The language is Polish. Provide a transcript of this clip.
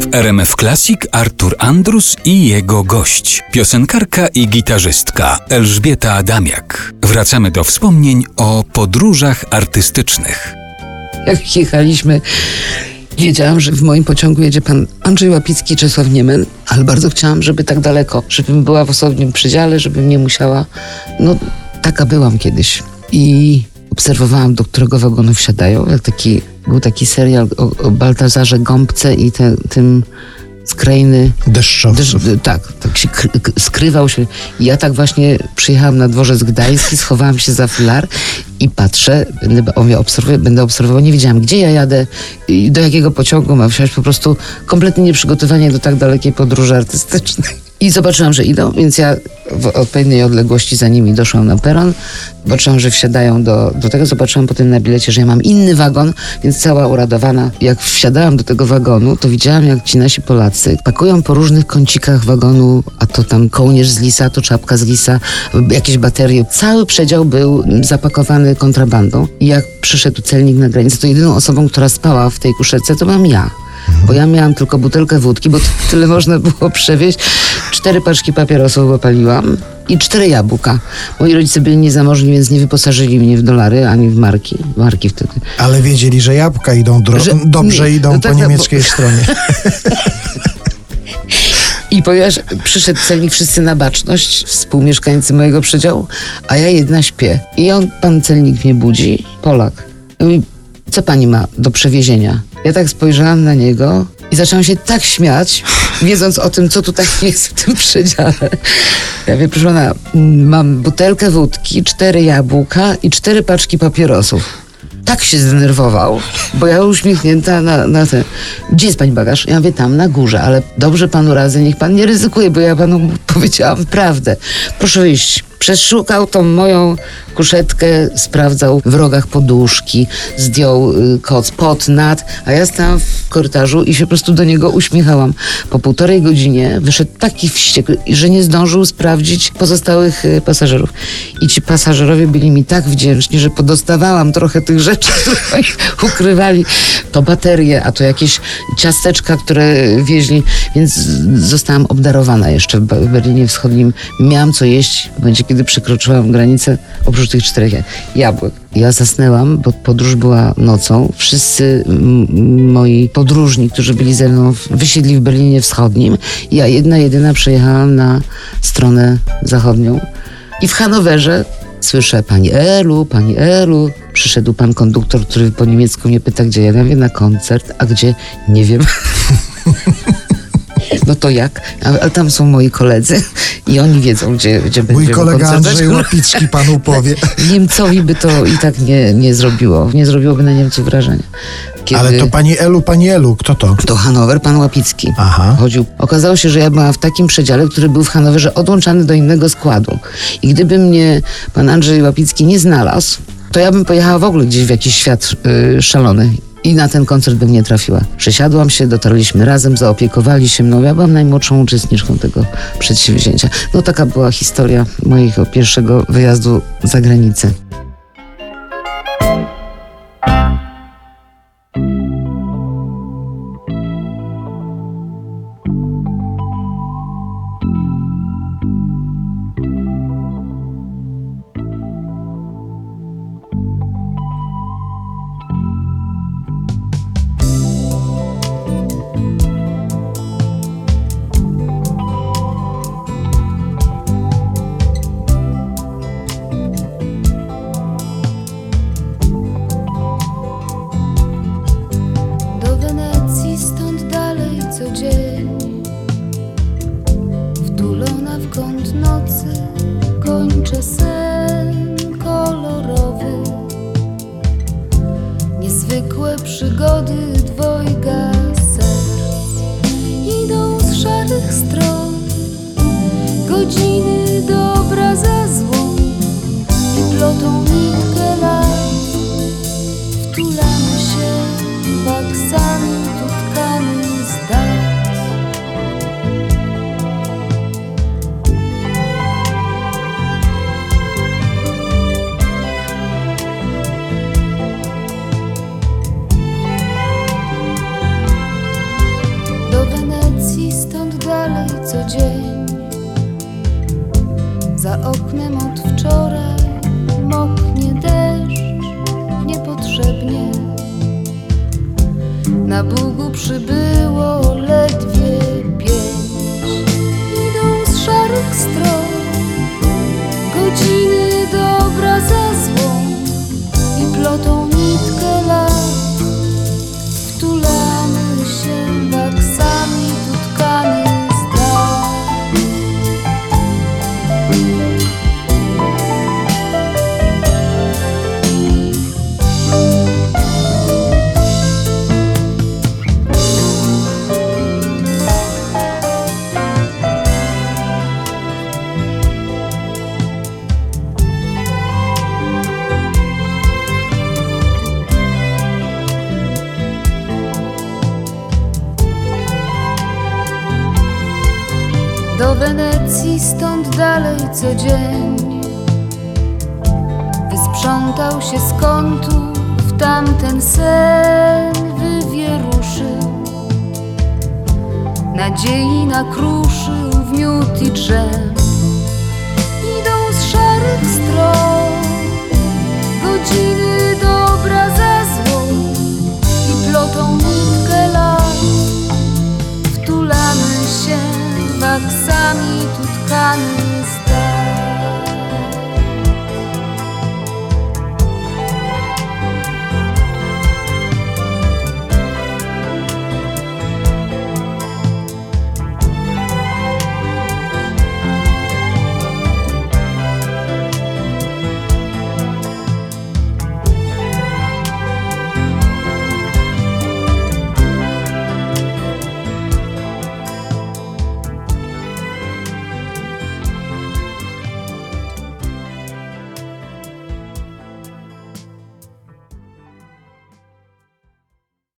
W RMF Classic Artur Andrus i jego gość, piosenkarka i gitarzystka Elżbieta Adamiak. Wracamy do wspomnień o podróżach artystycznych. Jak jechaliśmy, wiedziałam, że w moim pociągu jedzie pan Andrzej Łapicki i Czesław Niemen, ale bardzo chciałam, żeby tak daleko, żebym była w osobnym przedziale, żebym nie musiała. No, taka byłam kiedyś. I obserwowałam, do którego wagonu wsiadają. Jak taki, był taki serial o, o Baltazarze Gąbce i te, tym z krainy Deszczowców. Desz- tak, tak się skrywał się. I ja tak właśnie przyjechałam na dworzec gdański, schowałam się za filar i patrzę, będę, on mnie obserwuje, będę obserwował, nie wiedziałam, gdzie ja jadę i do jakiego pociągu mam wsiąść, po prostu kompletnie nieprzygotowanie do tak dalekiej podróży artystycznej. I zobaczyłam, że idą, więc ja w odpowiedniej odległości za nimi doszłam na peron. Zobaczyłam, że wsiadają do, do tego. Zobaczyłam potem na bilecie, że ja mam inny wagon, więc cała uradowana. Jak wsiadałam do tego wagonu, to widziałam, jak ci nasi Polacy pakują po różnych kącikach wagonu, a to tam kołnierz z lisa, to czapka z lisa, jakieś baterie. Cały przedział był zapakowany kontrabandą. I jak przyszedł celnik na granicę, to jedyną osobą, która spała w tej kuszece, to byłam ja. Bo ja miałam tylko butelkę wódki, bo tyle można było przewieźć. Cztery paczki papierosów opaliłam i cztery jabłka. Moi rodzice byli niezamożni, więc nie wyposażyli mnie w dolary ani w marki. Marki wtedy. Ale wiedzieli, że jabłka idą dro- Że- dobrze nie, idą no po tak, bo- niemieckiej stronie. I ponieważ przyszedł celnik wszyscy na baczność, współmieszkańcy mojego przedziału, a ja jedna śpię. I on, pan celnik mnie budzi, Polak. I mówi, co pani ma do przewiezienia? Ja tak spojrzałam na niego i zaczęłam się tak śmiać, wiedząc o tym, co tutaj jest w tym przedziale. Ja wiem, proszę pana, mam butelkę wódki, cztery jabłka i cztery paczki papierosów. Tak się zdenerwował, bo ja uśmiechnięta na, na ten. Gdzie jest pani bagaż? Ja mówię, tam na górze, ale dobrze panu radzę, niech pan nie ryzykuje, bo ja panu powiedziałam prawdę. Proszę wyjść. Przeszukał tą moją kuszetkę, sprawdzał w rogach poduszki, zdjął y, koc pod, nad, a ja stałam w korytarzu i się po prostu do niego uśmiechałam. Po półtorej godzinie wyszedł taki wściekły, że nie zdążył sprawdzić pozostałych y, pasażerów. I ci pasażerowie byli mi tak wdzięczni, że podostawałam trochę tych rzeczy, które ukrywali. To baterie, a to jakieś ciasteczka, które wieźli, więc zostałam obdarowana jeszcze w Berlinie Wschodnim. Miałam co jeść momencie, kiedy przekroczyłam granicę, oprócz tych czterech ja- jabłek. Ja zasnęłam, bo podróż była nocą. Wszyscy moi podróżni, którzy byli ze mną, wysiedli w Berlinie Wschodnim. Ja jedna, jedyna przejechałam na stronę zachodnią. I w Hanowerze słyszę pani Elu, pani Elu. Przyszedł pan konduktor, który po niemiecku mnie pyta, gdzie. Ja mówię, na koncert. A gdzie? Nie wiem. No to jak? A, a tam są moi koledzy i oni wiedzą, gdzie, gdzie Mój będziemy kolega. Andrzej Łapicki panu powie. Niemcowi by to i tak nie, nie zrobiło. Nie zrobiłoby na Niemców wrażenia. Kiedy Ale to pani Elu, pani Elu, kto to? to Hanower, pan Łapicki Aha. chodził. Okazało się, że ja byłam w takim przedziale, który był w Hanowerze odłączany do innego składu. I gdyby mnie pan Andrzej Łapicki nie znalazł, to ja bym pojechała w ogóle gdzieś w jakiś świat y, szalony. I na ten koncert bym nie trafiła. Przesiadłam się, dotarliśmy razem, zaopiekowali się mną. Ja byłam najmłodszą uczestniczką tego przedsięwzięcia. No taka była historia mojego pierwszego wyjazdu za granicę. tańczy sen kolorowy. Niezwykłe przygody dwojga serc Idą z szarych stron. Na Bugu przybyło ledwie pięć. Idą z szarych stron godziny i stąd dalej co dzień. Wysprzątał się z kątu w tamten sen wywieruszył. Nadziei nakruszył w miód i drzew. Idą z szarych stron godziny dobra ze złą I plotą nitkę lat. Wtulamy się waksami tutaj circumstance